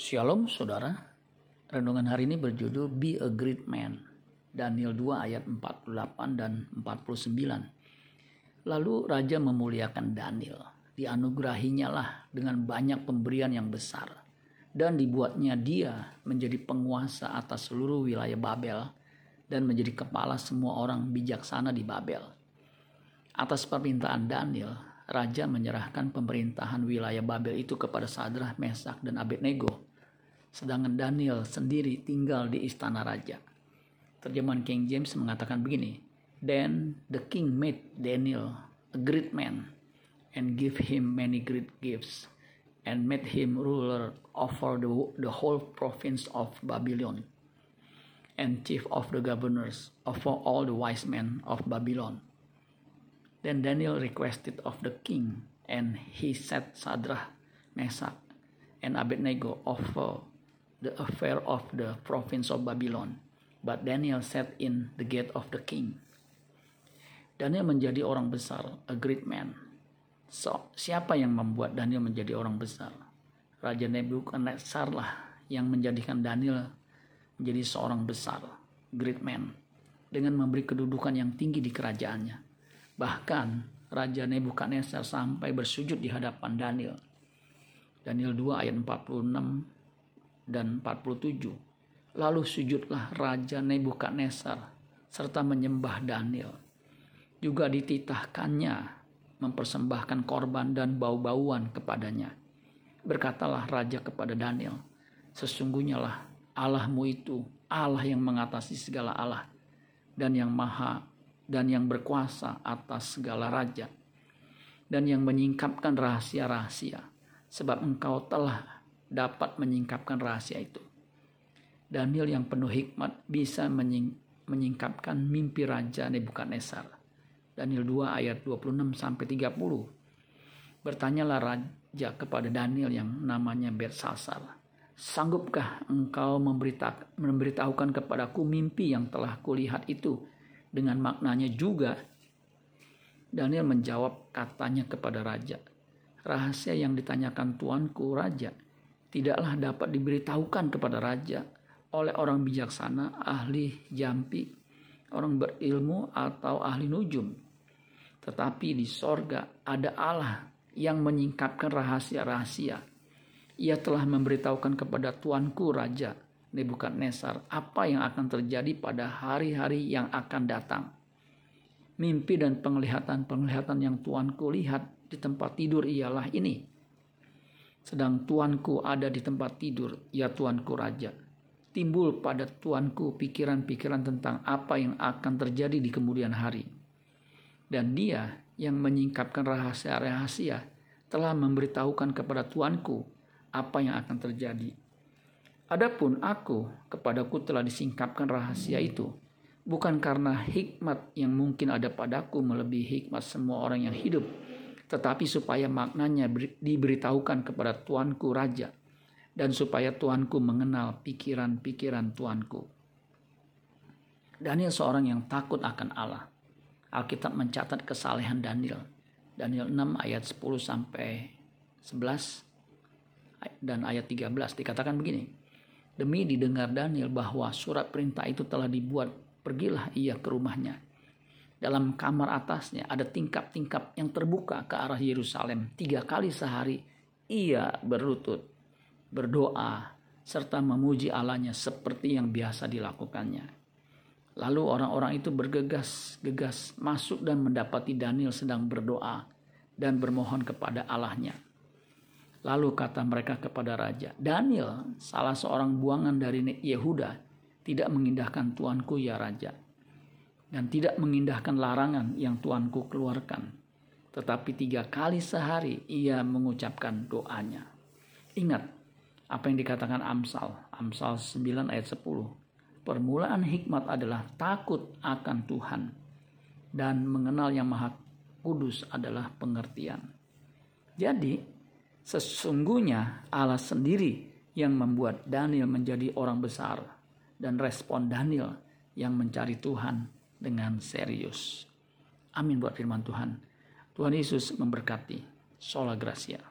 Shalom saudara. Renungan hari ini berjudul Be a Great Man. Daniel 2 ayat 48 dan 49. Lalu raja memuliakan Daniel. Dianugerahinya lah dengan banyak pemberian yang besar. Dan dibuatnya dia menjadi penguasa atas seluruh wilayah Babel dan menjadi kepala semua orang bijaksana di Babel. Atas permintaan Daniel, raja menyerahkan pemerintahan wilayah Babel itu kepada Sadrah, Mesak, dan Abednego sedangkan Daniel sendiri tinggal di istana raja. Terjemahan King James mengatakan begini, Then the king made Daniel a great man and give him many great gifts and made him ruler over the, the whole province of Babylon and chief of the governors over all the wise men of Babylon. Then Daniel requested of the king and he set Sadrach, Meshach, and Abednego over the affair of the province of Babylon, but Daniel sat in the gate of the king. Daniel menjadi orang besar, a great man. So, siapa yang membuat Daniel menjadi orang besar? Raja Nebukadnezar lah yang menjadikan Daniel menjadi seorang besar, great man, dengan memberi kedudukan yang tinggi di kerajaannya. Bahkan Raja Nebukadnezar sampai bersujud di hadapan Daniel. Daniel 2 ayat 46 dan 47. Lalu sujudlah Raja Nebukadnezar serta menyembah Daniel. Juga dititahkannya mempersembahkan korban dan bau-bauan kepadanya. Berkatalah raja kepada Daniel, sesungguhnya lah Allahmu itu Allah yang mengatasi segala Allah dan yang maha dan yang berkuasa atas segala raja dan yang menyingkapkan rahasia-rahasia sebab engkau telah dapat menyingkapkan rahasia itu. Daniel yang penuh hikmat bisa menying, menyingkapkan mimpi Raja Nebukadnezar. Daniel 2 ayat 26 sampai 30. Bertanyalah raja kepada Daniel yang namanya Bersasar. Sanggupkah engkau memberitahukan kepadaku mimpi yang telah kulihat itu dengan maknanya juga? Daniel menjawab katanya kepada raja. Rahasia yang ditanyakan tuanku raja tidaklah dapat diberitahukan kepada raja oleh orang bijaksana, ahli jampi, orang berilmu atau ahli nujum. Tetapi di sorga ada Allah yang menyingkapkan rahasia-rahasia. Ia telah memberitahukan kepada tuanku Raja Nebukadnezar apa yang akan terjadi pada hari-hari yang akan datang. Mimpi dan penglihatan-penglihatan yang tuanku lihat di tempat tidur ialah ini sedang tuanku ada di tempat tidur, ya tuanku raja. Timbul pada tuanku pikiran-pikiran tentang apa yang akan terjadi di kemudian hari. Dan dia yang menyingkapkan rahasia-rahasia telah memberitahukan kepada tuanku apa yang akan terjadi. Adapun aku, kepadaku telah disingkapkan rahasia itu, bukan karena hikmat yang mungkin ada padaku melebihi hikmat semua orang yang hidup, tetapi supaya maknanya diberitahukan kepada tuanku raja dan supaya tuanku mengenal pikiran-pikiran tuanku. Daniel seorang yang takut akan Allah. Alkitab mencatat kesalehan Daniel. Daniel 6 ayat 10 sampai 11 dan ayat 13 dikatakan begini. Demi didengar Daniel bahwa surat perintah itu telah dibuat, pergilah ia ke rumahnya dalam kamar atasnya ada tingkap-tingkap yang terbuka ke arah Yerusalem. Tiga kali sehari ia berlutut, berdoa, serta memuji Allahnya seperti yang biasa dilakukannya. Lalu orang-orang itu bergegas-gegas masuk dan mendapati Daniel sedang berdoa dan bermohon kepada Allahnya. Lalu kata mereka kepada raja, Daniel, salah seorang buangan dari Yehuda, tidak mengindahkan tuanku ya raja dan tidak mengindahkan larangan yang tuanku keluarkan. Tetapi tiga kali sehari ia mengucapkan doanya. Ingat apa yang dikatakan Amsal, Amsal 9 ayat 10. Permulaan hikmat adalah takut akan Tuhan dan mengenal yang maha kudus adalah pengertian. Jadi sesungguhnya Allah sendiri yang membuat Daniel menjadi orang besar dan respon Daniel yang mencari Tuhan dengan serius. Amin buat firman Tuhan. Tuhan Yesus memberkati. Sola Gracia.